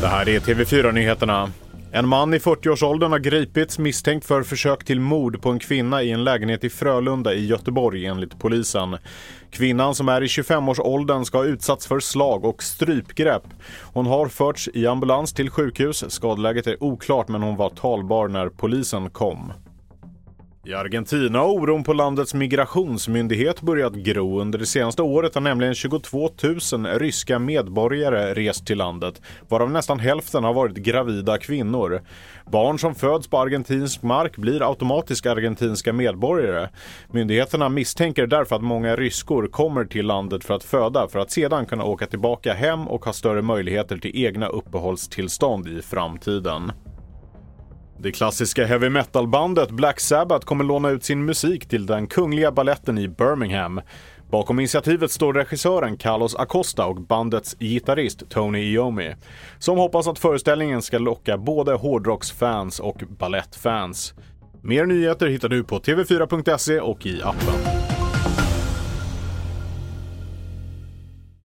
Det här är TV4-nyheterna. En man i 40-årsåldern har gripits misstänkt för försök till mord på en kvinna i en lägenhet i Frölunda i Göteborg enligt polisen. Kvinnan som är i 25-årsåldern ska ha utsatts för slag och strypgrepp. Hon har förts i ambulans till sjukhus. Skadeläget är oklart men hon var talbar när polisen kom. I Argentina har oron på landets migrationsmyndighet börjat gro. Under det senaste året har nämligen 22 000 ryska medborgare rest till landet, varav nästan hälften har varit gravida kvinnor. Barn som föds på argentinsk mark blir automatiskt argentinska medborgare. Myndigheterna misstänker därför att många ryskor kommer till landet för att föda för att sedan kunna åka tillbaka hem och ha större möjligheter till egna uppehållstillstånd i framtiden. Det klassiska heavy metal-bandet Black Sabbath kommer låna ut sin musik till den kungliga balletten i Birmingham. Bakom initiativet står regissören Carlos Acosta och bandets gitarrist Tony Iommi, som hoppas att föreställningen ska locka både hårdrocksfans och ballettfans. Mer nyheter hittar du på tv4.se och i appen.